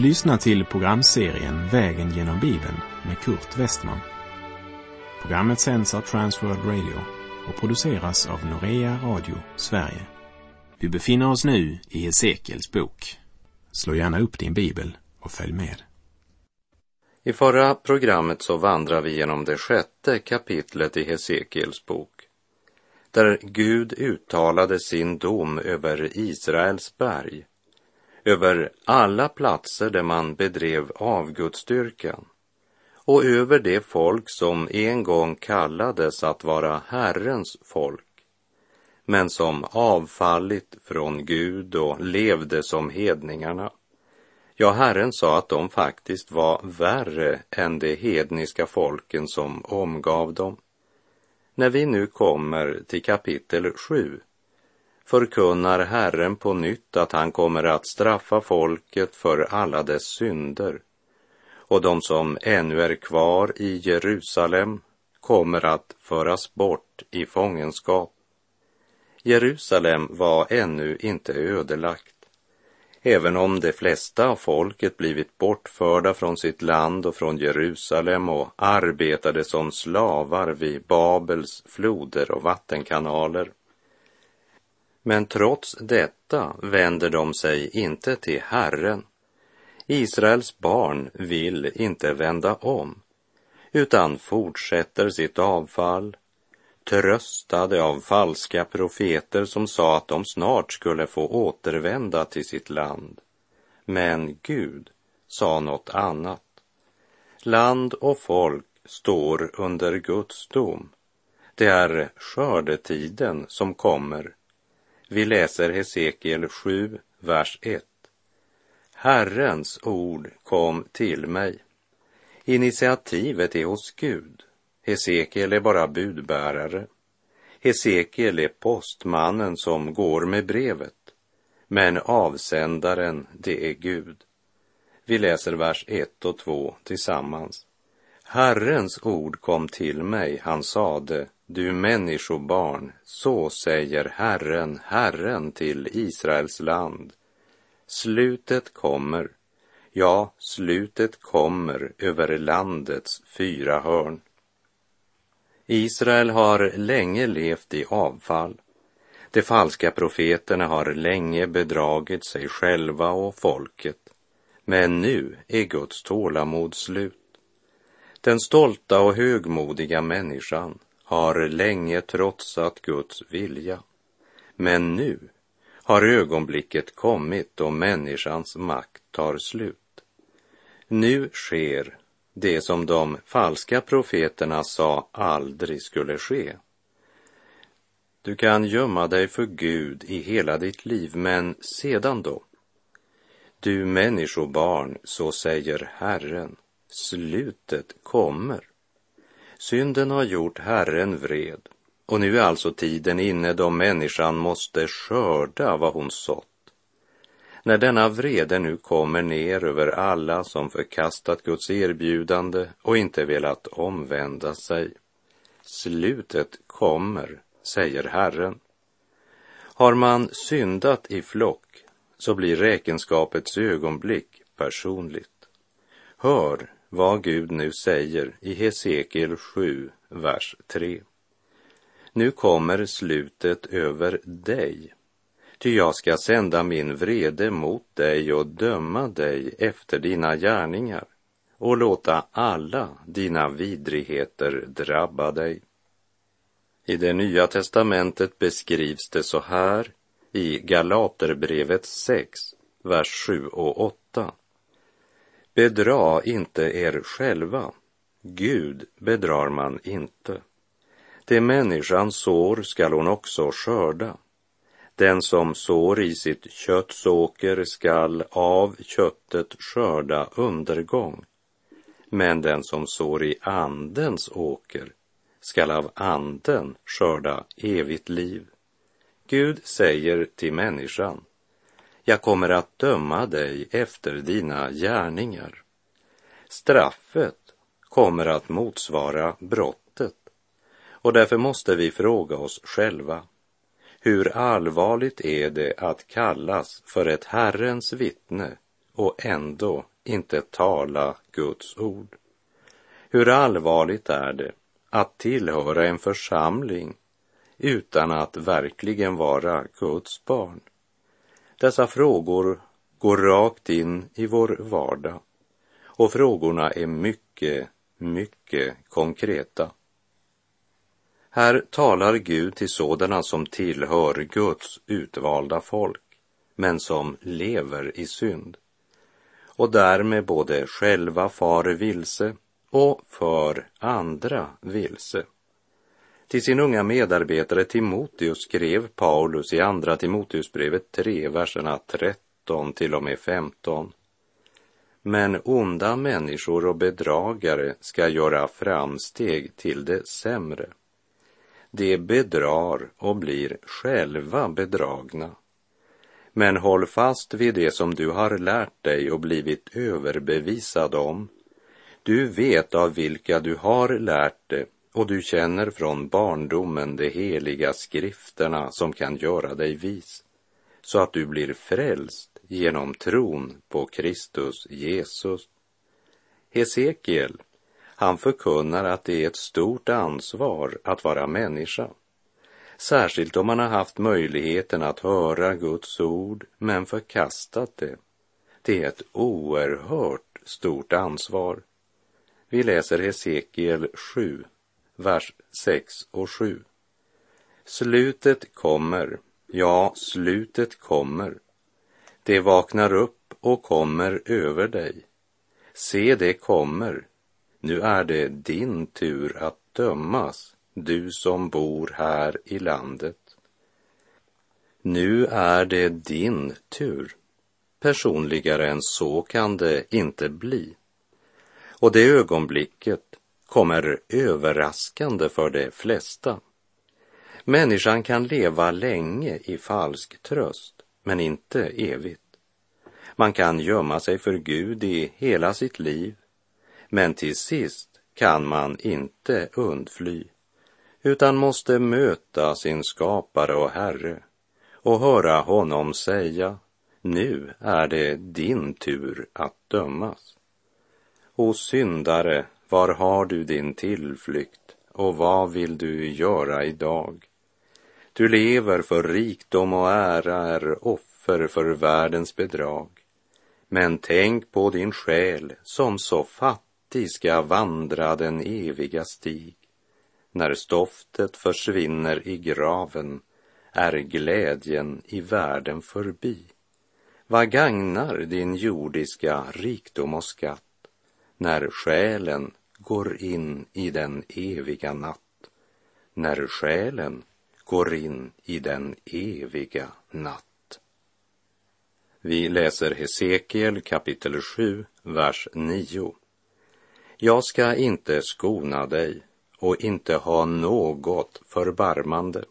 Du lyssnar till programserien Vägen genom Bibeln med Kurt Westman. Programmet sänds av Transworld Radio och produceras av Norea Radio Sverige. Vi befinner oss nu i Hesekiels bok. Slå gärna upp din bibel och följ med. I förra programmet så vandrar vi genom det sjätte kapitlet i Hesekiels bok, där Gud uttalade sin dom över Israels berg över alla platser där man bedrev avgudsdyrkan och över det folk som en gång kallades att vara Herrens folk, men som avfallit från Gud och levde som hedningarna. Ja, Herren sa att de faktiskt var värre än de hedniska folken som omgav dem. När vi nu kommer till kapitel 7 förkunnar Herren på nytt att han kommer att straffa folket för alla dess synder och de som ännu är kvar i Jerusalem kommer att föras bort i fångenskap. Jerusalem var ännu inte ödelagt. Även om de flesta av folket blivit bortförda från sitt land och från Jerusalem och arbetade som slavar vid Babels floder och vattenkanaler men trots detta vänder de sig inte till Herren. Israels barn vill inte vända om, utan fortsätter sitt avfall, tröstade av falska profeter som sa att de snart skulle få återvända till sitt land. Men Gud sa något annat. Land och folk står under Guds dom. Det är skördetiden som kommer vi läser Hesekiel 7, vers 1. Herrens ord kom till mig. Initiativet är hos Gud. Hesekiel är bara budbärare. Hesekiel är postmannen som går med brevet. Men avsändaren, det är Gud. Vi läser vers 1 och 2 tillsammans. Herrens ord kom till mig, han sade, du människobarn, så säger Herren, Herren till Israels land. Slutet kommer, ja, slutet kommer över landets fyra hörn. Israel har länge levt i avfall. De falska profeterna har länge bedragit sig själva och folket. Men nu är Guds tålamod slut. Den stolta och högmodiga människan har länge trotsat Guds vilja. Men nu har ögonblicket kommit då människans makt tar slut. Nu sker det som de falska profeterna sa aldrig skulle ske. Du kan gömma dig för Gud i hela ditt liv, men sedan då? Du människobarn, så säger Herren, slutet kommer. Synden har gjort Herren vred och nu är alltså tiden inne då människan måste skörda vad hon sått. När denna vrede nu kommer ner över alla som förkastat Guds erbjudande och inte velat omvända sig. Slutet kommer, säger Herren. Har man syndat i flock så blir räkenskapets ögonblick personligt. Hör vad Gud nu säger i Hesekiel 7, vers 3. Nu kommer slutet över dig, ty jag ska sända min vrede mot dig och döma dig efter dina gärningar och låta alla dina vidrigheter drabba dig. I det nya testamentet beskrivs det så här i Galaterbrevet 6, vers 7 och 8. Bedra inte er själva. Gud bedrar man inte. Det människan sår skall hon också skörda. Den som sår i sitt köttsåker skall av köttet skörda undergång. Men den som sår i andens åker skall av anden skörda evigt liv. Gud säger till människan, jag kommer att döma dig efter dina gärningar. Straffet kommer att motsvara brottet och därför måste vi fråga oss själva hur allvarligt är det att kallas för ett Herrens vittne och ändå inte tala Guds ord? Hur allvarligt är det att tillhöra en församling utan att verkligen vara Guds barn? Dessa frågor går rakt in i vår vardag och frågorna är mycket, mycket konkreta. Här talar Gud till sådana som tillhör Guds utvalda folk, men som lever i synd och därmed både själva far vilse och för andra vilse. Till sin unga medarbetare Timoteus skrev Paulus i Andra Timoteusbrevet 3, verserna 13 till och med 15. Men onda människor och bedragare ska göra framsteg till det sämre. De bedrar och blir själva bedragna. Men håll fast vid det som du har lärt dig och blivit överbevisad om. Du vet av vilka du har lärt det och du känner från barndomen de heliga skrifterna som kan göra dig vis, så att du blir frälst genom tron på Kristus Jesus. Hesekiel, han förkunnar att det är ett stort ansvar att vara människa. Särskilt om man har haft möjligheten att höra Guds ord men förkastat det. Det är ett oerhört stort ansvar. Vi läser Hesekiel 7, vers 6 och 7. Slutet kommer, ja, slutet kommer. Det vaknar upp och kommer över dig. Se, det kommer. Nu är det din tur att dömas, du som bor här i landet. Nu är det din tur. Personligare än så kan det inte bli. Och det ögonblicket kommer överraskande för de flesta. Människan kan leva länge i falsk tröst, men inte evigt. Man kan gömma sig för Gud i hela sitt liv, men till sist kan man inte undfly, utan måste möta sin skapare och Herre och höra honom säga, nu är det din tur att dömas. O syndare, var har du din tillflykt och vad vill du göra idag? Du lever för rikdom och ära, är offer för världens bedrag. Men tänk på din själ som så fattig ska vandra den eviga stig. När stoftet försvinner i graven är glädjen i världen förbi. Vad gagnar din jordiska rikdom och skatt när själen går in i den eviga natt, när själen går in i den eviga natt. Vi läser Hesekiel kapitel 7, vers 9. Jag ska inte skona dig och inte ha något förbarmande.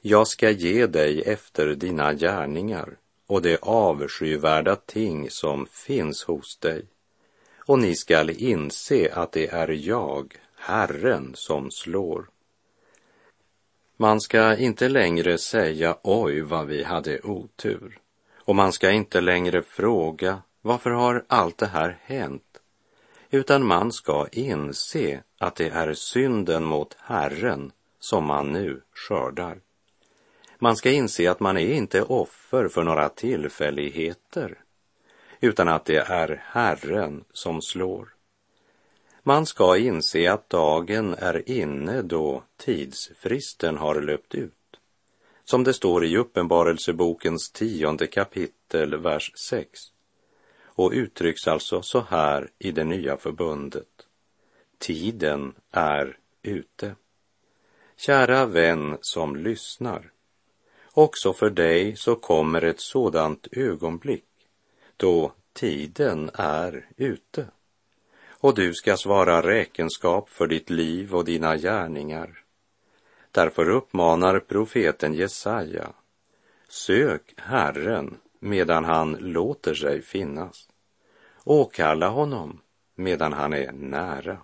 Jag ska ge dig efter dina gärningar och de avskyvärda ting som finns hos dig och ni skall inse att det är jag, Herren, som slår. Man ska inte längre säga oj vad vi hade otur och man ska inte längre fråga varför har allt det här hänt? Utan man ska inse att det är synden mot Herren som man nu skördar. Man ska inse att man är inte offer för några tillfälligheter utan att det är Herren som slår. Man ska inse att dagen är inne då tidsfristen har löpt ut. Som det står i Uppenbarelsebokens tionde kapitel, vers 6 och uttrycks alltså så här i det nya förbundet. Tiden är ute. Kära vän som lyssnar. Också för dig så kommer ett sådant ögonblick då tiden är ute och du ska svara räkenskap för ditt liv och dina gärningar. Därför uppmanar profeten Jesaja, sök Herren medan han låter sig finnas. Åkalla honom medan han är nära.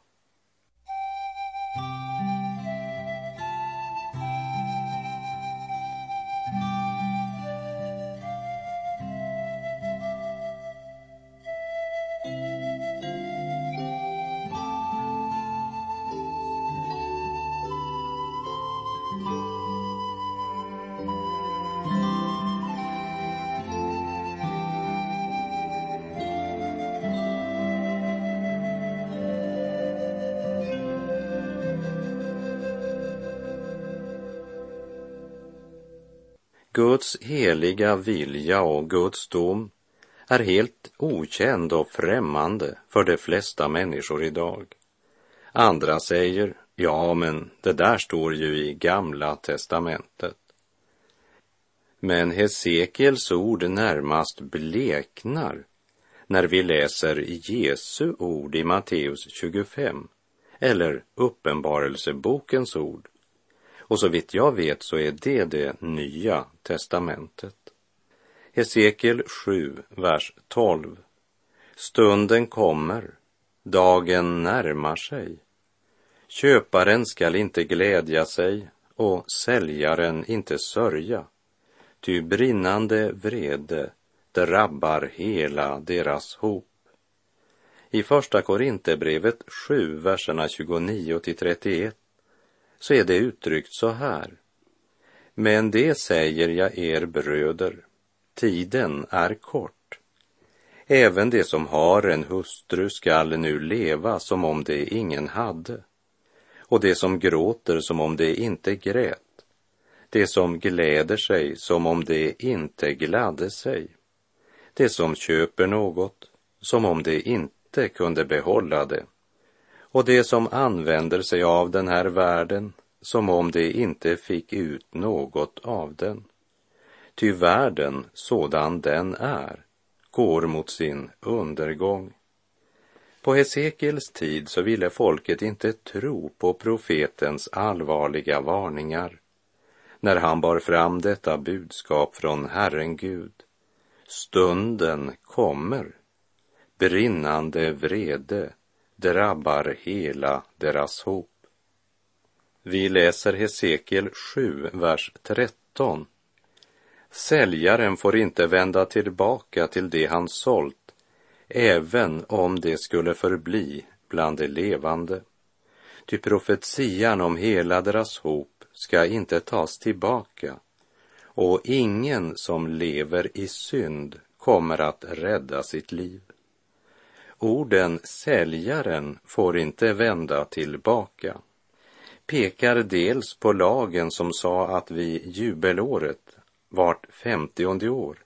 Guds heliga vilja och Guds dom är helt okänd och främmande för de flesta människor idag. Andra säger, ja men det där står ju i Gamla testamentet. Men Hesekiels ord närmast bleknar när vi läser Jesu ord i Matteus 25 eller Uppenbarelsebokens ord. Och så vitt jag vet så är det det nya testamentet. Hesekiel 7, vers 12. Stunden kommer, dagen närmar sig. Köparen skall inte glädja sig och säljaren inte sörja, ty brinnande vrede drabbar hela deras hop. I Första Korinthierbrevet 7, verserna 29 till 31 så är det uttryckt så här. Men det säger jag er bröder, tiden är kort. Även de som har en hustru skall nu leva som om det ingen hade och de som gråter som om det inte grät, de som gläder sig som om det inte gladde sig, de som köper något som om det inte kunde behålla det och de som använder sig av den här världen som om de inte fick ut något av den. Ty världen, sådan den är, går mot sin undergång. På Hesekiels tid så ville folket inte tro på profetens allvarliga varningar när han bar fram detta budskap från Herren Gud. Stunden kommer, brinnande vrede drabbar hela deras hop. Vi läser Hesekiel 7, vers 13. Säljaren får inte vända tillbaka till det han sålt, även om det skulle förbli bland de levande. Ty profetian om hela deras hop ska inte tas tillbaka, och ingen som lever i synd kommer att rädda sitt liv. Orden säljaren får inte vända tillbaka pekar dels på lagen som sa att vid jubelåret, vart femtionde år,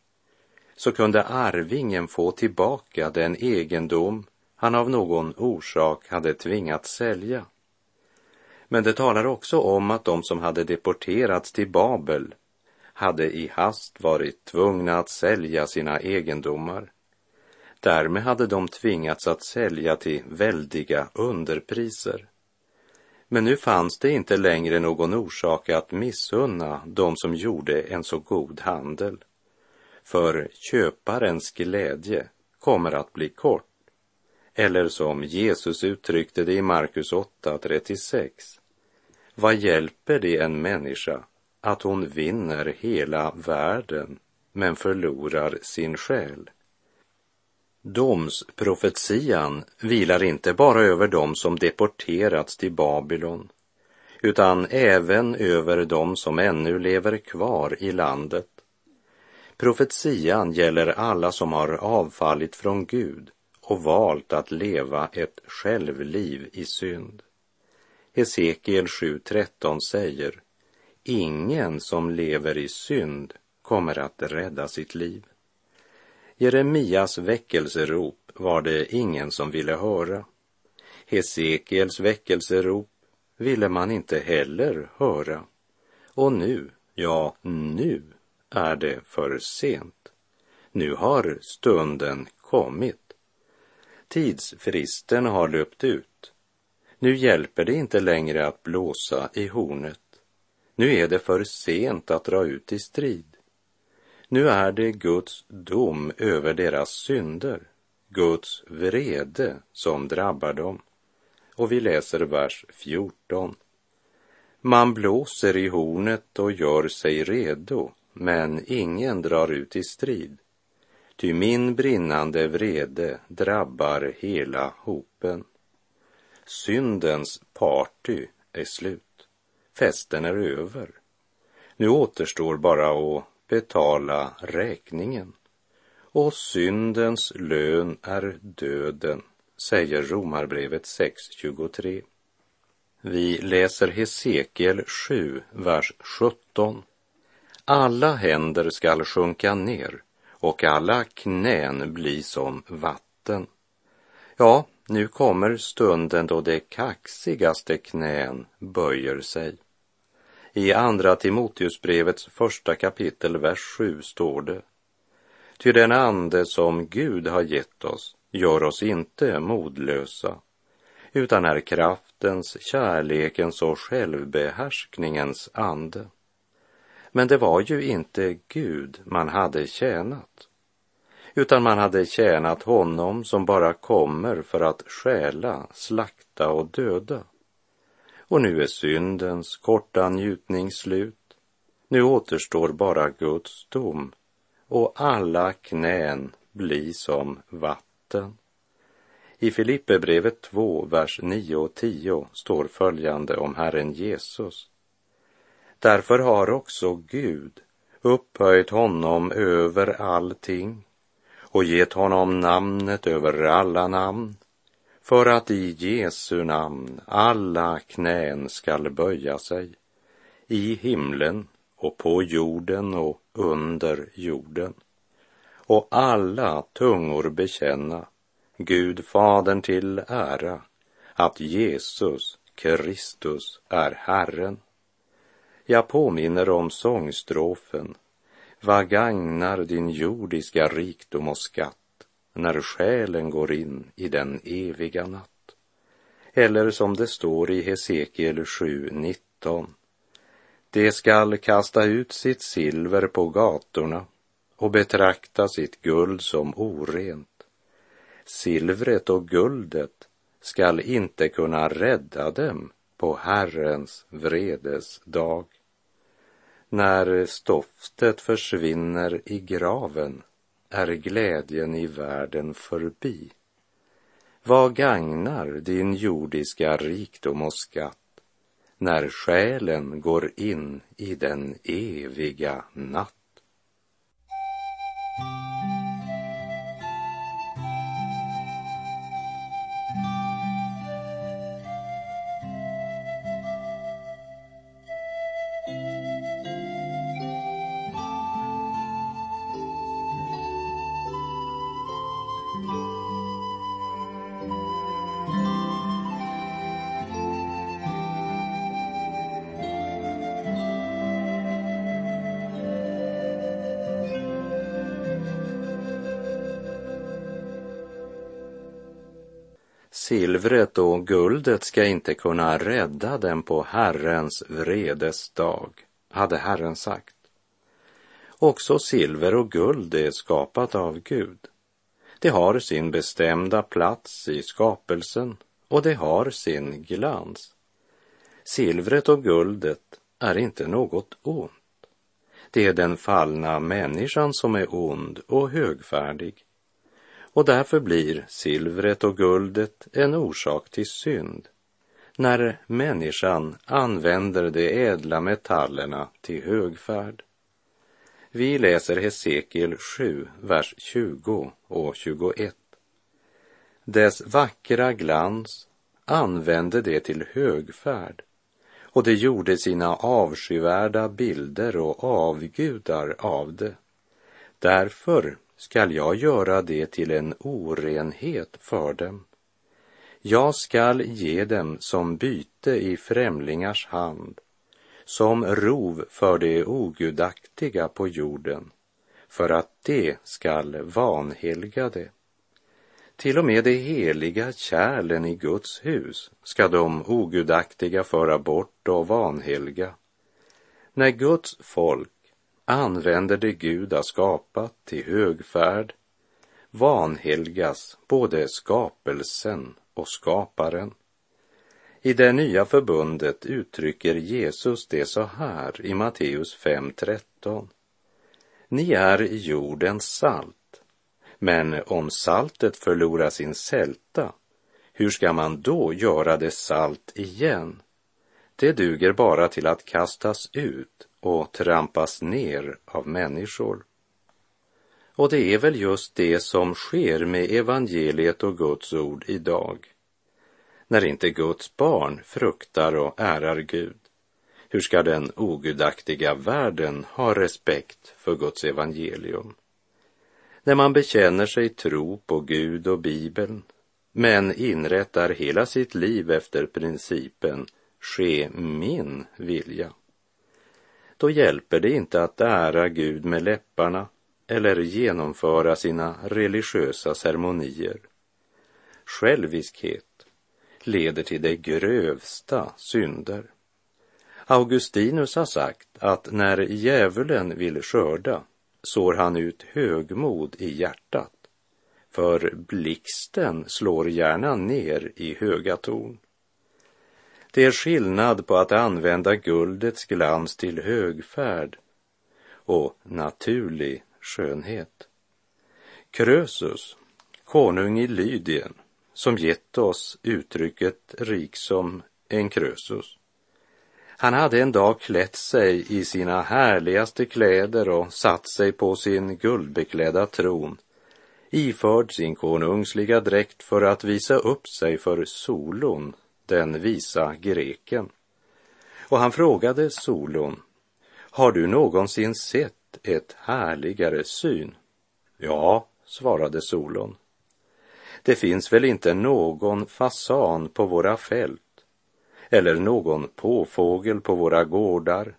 så kunde arvingen få tillbaka den egendom han av någon orsak hade tvingats sälja. Men det talar också om att de som hade deporterats till Babel hade i hast varit tvungna att sälja sina egendomar Därmed hade de tvingats att sälja till väldiga underpriser. Men nu fanns det inte längre någon orsak att missunna de som gjorde en så god handel. För köparens glädje kommer att bli kort. Eller som Jesus uttryckte det i Markus 8.36. Vad hjälper det en människa att hon vinner hela världen men förlorar sin själ? Domsprofetian vilar inte bara över dem som deporterats till Babylon, utan även över dem som ännu lever kvar i landet. Profetian gäller alla som har avfallit från Gud och valt att leva ett självliv i synd. Hesekiel 7.13 säger, ingen som lever i synd kommer att rädda sitt liv. Jeremias väckelserop var det ingen som ville höra. Hesekiels väckelserop ville man inte heller höra. Och nu, ja, nu är det för sent. Nu har stunden kommit. Tidsfristen har löpt ut. Nu hjälper det inte längre att blåsa i hornet. Nu är det för sent att dra ut i strid. Nu är det Guds dom över deras synder, Guds vrede som drabbar dem. Och vi läser vers 14. Man blåser i hornet och gör sig redo, men ingen drar ut i strid. Ty min brinnande vrede drabbar hela hopen. Syndens party är slut. Festen är över. Nu återstår bara att betala räkningen. Och syndens lön är döden, säger Romarbrevet 6.23. Vi läser Hesekiel 7, vers 17. alla händer skall sjunka ner och alla knän bli som vatten. Ja, nu kommer stunden då de kaxigaste knän böjer sig. I Andra Timoteusbrevets första kapitel, vers 7 står det. Ty den ande som Gud har gett oss gör oss inte modlösa, utan är kraftens, kärlekens och självbehärskningens ande. Men det var ju inte Gud man hade tjänat, utan man hade tjänat honom som bara kommer för att stjäla, slakta och döda. Och nu är syndens korta njutning slut. Nu återstår bara Guds dom och alla knän blir som vatten. I Filipperbrevet 2, vers 9 och 10 står följande om Herren Jesus. Därför har också Gud upphöjt honom över allting och gett honom namnet över alla namn för att i Jesu namn alla knän skall böja sig i himlen och på jorden och under jorden. Och alla tungor bekänna Gud Fadern till ära att Jesus Kristus är Herren. Jag påminner om sångstrofen. Vad gagnar din jordiska rikdom och skatt? När själen går in i den eviga natt? Eller som det står i Hesekiel 7.19 De skall kasta ut sitt silver på gatorna och betrakta sitt guld som orent. Silvret och guldet skall inte kunna rädda dem på Herrens vredes dag. När stoftet försvinner i graven är glädjen i världen förbi. Vad gagnar din jordiska rikdom och skatt när själen går in i den eviga natt? Silvret och guldet ska inte kunna rädda dem på Herrens vredes dag, hade Herren sagt. Också silver och guld är skapat av Gud. Det har sin bestämda plats i skapelsen och det har sin glans. Silvret och guldet är inte något ont. Det är den fallna människan som är ond och högfärdig och därför blir silvret och guldet en orsak till synd när människan använder de ädla metallerna till högfärd. Vi läser Hesekiel 7, vers 20 och 21. Dess vackra glans använde det till högfärd och det gjorde sina avskyvärda bilder och avgudar av det. Därför skall jag göra det till en orenhet för dem. Jag skall ge dem som byte i främlingars hand, som rov för det ogudaktiga på jorden, för att det skall vanhelga det. Till och med de heliga kärlen i Guds hus ska de ogudaktiga föra bort och vanhelga. När Guds folk använder det Gud har skapat till högfärd vanhelgas både skapelsen och skaparen. I det nya förbundet uttrycker Jesus det så här i Matteus 5.13. Ni är jordens salt, men om saltet förlorar sin sälta, hur ska man då göra det salt igen? Det duger bara till att kastas ut och trampas ner av människor. Och det är väl just det som sker med evangeliet och Guds ord idag. När inte Guds barn fruktar och ärar Gud, Hur ska den ogudaktiga världen ha respekt för Guds evangelium? När man bekänner sig tro på Gud och Bibeln, men inrättar hela sitt liv efter principen ske min vilja. Då hjälper det inte att ära Gud med läpparna eller genomföra sina religiösa ceremonier. Själviskhet leder till de grövsta synder. Augustinus har sagt att när djävulen vill skörda sår han ut högmod i hjärtat, för blixten slår gärna ner i höga torn. Det är skillnad på att använda guldets glans till högfärd och naturlig skönhet. Krösus, konung i Lydien, som gett oss uttrycket rik som en Krösus. Han hade en dag klätt sig i sina härligaste kläder och satt sig på sin guldbeklädda tron, iförd sin konungsliga dräkt för att visa upp sig för Solon, den visa greken. Och han frågade Solon, har du någonsin sett ett härligare syn? Ja, svarade Solon. Det finns väl inte någon fasan på våra fält eller någon påfågel på våra gårdar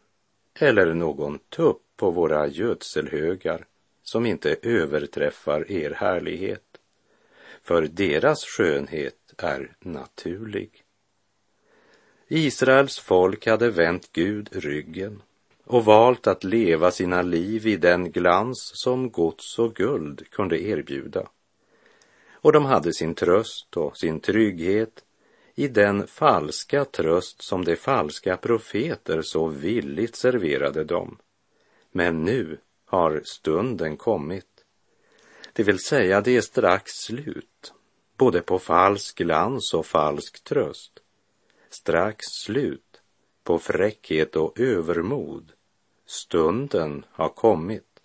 eller någon tupp på våra gödselhögar som inte överträffar er härlighet. För deras skönhet är naturlig. Israels folk hade vänt Gud ryggen och valt att leva sina liv i den glans som gods och guld kunde erbjuda. Och de hade sin tröst och sin trygghet i den falska tröst som de falska profeter så villigt serverade dem. Men nu har stunden kommit. Det vill säga, det är strax slut, både på falsk glans och falsk tröst. Strax slut på fräckhet och övermod Stunden har kommit.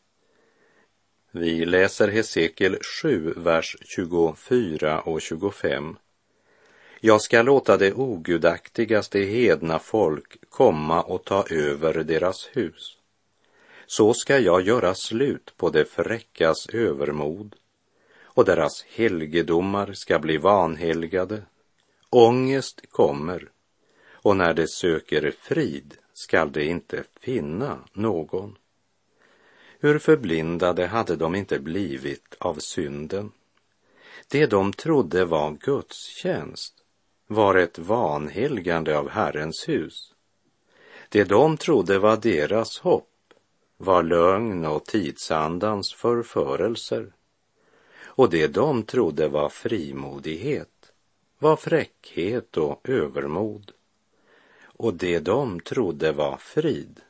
Vi läser Hesekiel 7, vers 24 och 25. Jag ska låta det ogudaktigaste hedna folk komma och ta över deras hus. Så ska jag göra slut på det fräckas övermod och deras helgedomar ska bli vanhelgade. Ångest kommer och när de söker frid skall de inte finna någon. Hur förblindade hade de inte blivit av synden? Det de trodde var gudstjänst var ett vanhelgande av Herrens hus. Det de trodde var deras hopp var lögn och tidsandans förförelser. Och det de trodde var frimodighet var fräckhet och övermod och det de trodde var frid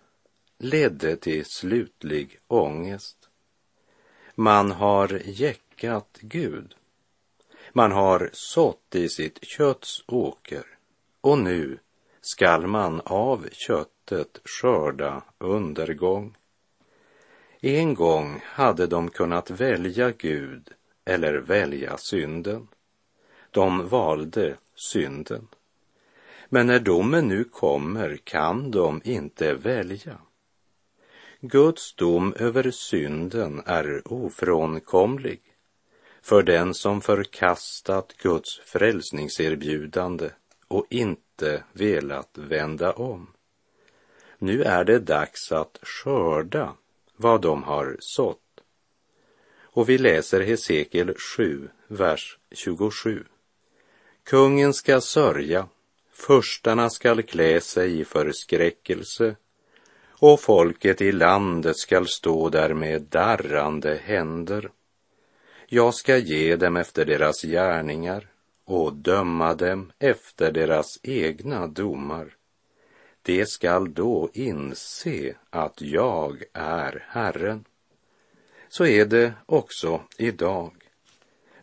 ledde till slutlig ångest. Man har jäckat Gud. Man har sått i sitt kötts åker och nu skall man av köttet skörda undergång. En gång hade de kunnat välja Gud eller välja synden. De valde synden. Men när domen nu kommer kan de inte välja. Guds dom över synden är ofrånkomlig för den som förkastat Guds frälsningserbjudande och inte velat vända om. Nu är det dags att skörda vad de har sått. Och vi läser Hesekiel 7, vers 27. Kungen ska sörja Förstarna skall klä sig i förskräckelse och folket i landet skall stå där med darrande händer. Jag ska ge dem efter deras gärningar och döma dem efter deras egna domar. De skall då inse att jag är Herren. Så är det också idag.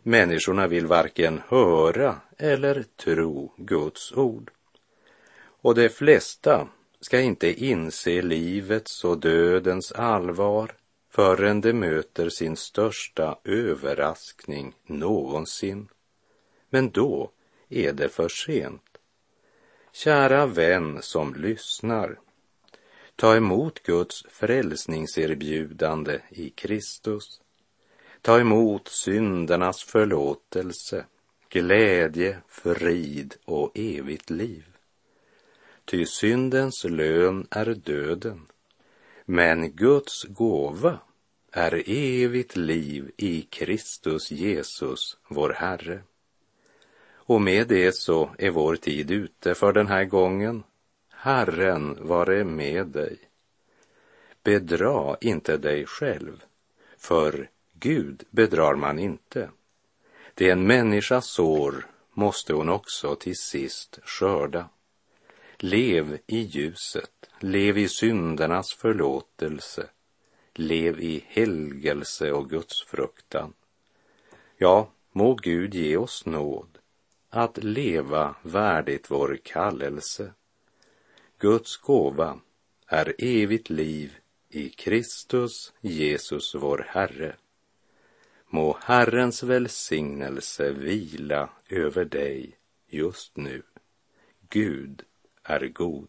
Människorna vill varken höra eller tro Guds ord. Och de flesta ska inte inse livets och dödens allvar förrän de möter sin största överraskning någonsin. Men då är det för sent. Kära vän som lyssnar, Ta emot Guds frälsningserbjudande i Kristus. Ta emot syndernas förlåtelse, glädje, frid och evigt liv. Ty syndens lön är döden, men Guds gåva är evigt liv i Kristus Jesus, vår Herre. Och med det så är vår tid ute för den här gången. Herren vare med dig. Bedra inte dig själv, för Gud bedrar man inte. Det en människa sår måste hon också till sist skörda. Lev i ljuset, lev i syndernas förlåtelse, lev i helgelse och Guds fruktan. Ja, må Gud ge oss nåd att leva värdigt vår kallelse. Guds gåva är evigt liv i Kristus Jesus vår Herre. Må Herrens välsignelse vila över dig just nu. Gud är god.